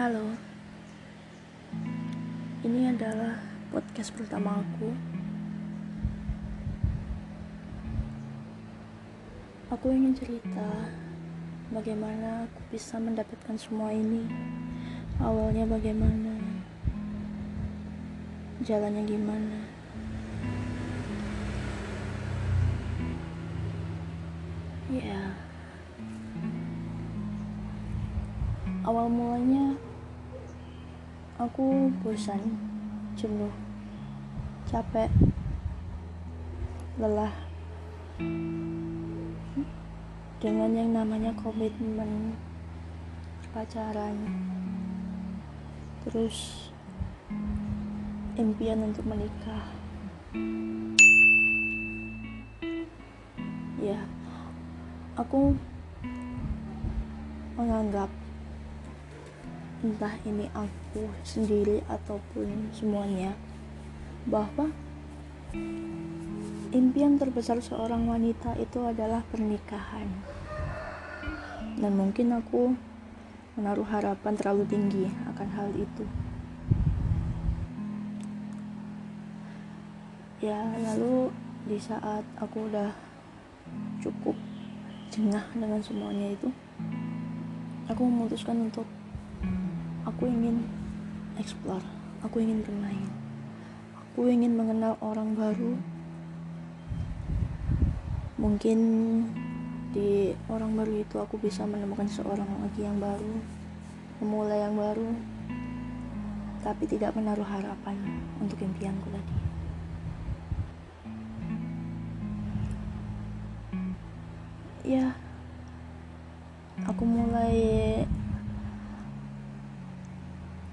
Halo, ini adalah podcast pertama aku. Aku ingin cerita bagaimana aku bisa mendapatkan semua ini. Awalnya bagaimana, jalannya gimana. Ya, awal mulanya aku bosan, jenuh, capek, lelah. Dengan yang namanya komitmen pacaran terus impian untuk menikah. Ya aku menganggap entah ini aku sendiri ataupun semuanya bahwa impian terbesar seorang wanita itu adalah pernikahan. Dan mungkin aku menaruh harapan terlalu tinggi akan hal itu. Ya lalu di saat aku udah cukup jengah dengan semuanya itu aku memutuskan untuk aku ingin explore. Aku ingin bermain. Aku ingin mengenal orang baru. Mungkin di orang baru itu aku bisa menemukan seorang lagi yang baru memulai yang baru tapi tidak menaruh harapan untuk impianku tadi. Ya aku mulai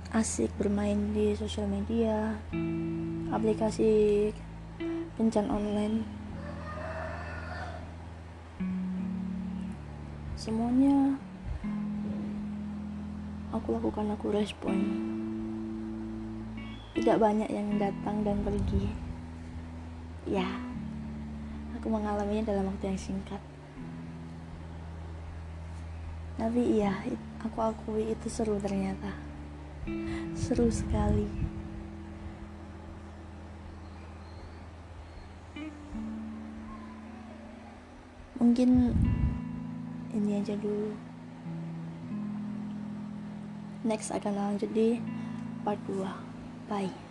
asik bermain di sosial media aplikasi kencan online. Semuanya aku lakukan aku respon. Tidak banyak yang datang dan pergi. Ya aku mengalaminya dalam waktu yang singkat. Tapi iya aku akui itu seru ternyata seru sekali. Mungkin ini aja dulu. Next akan lanjut di part 2 bye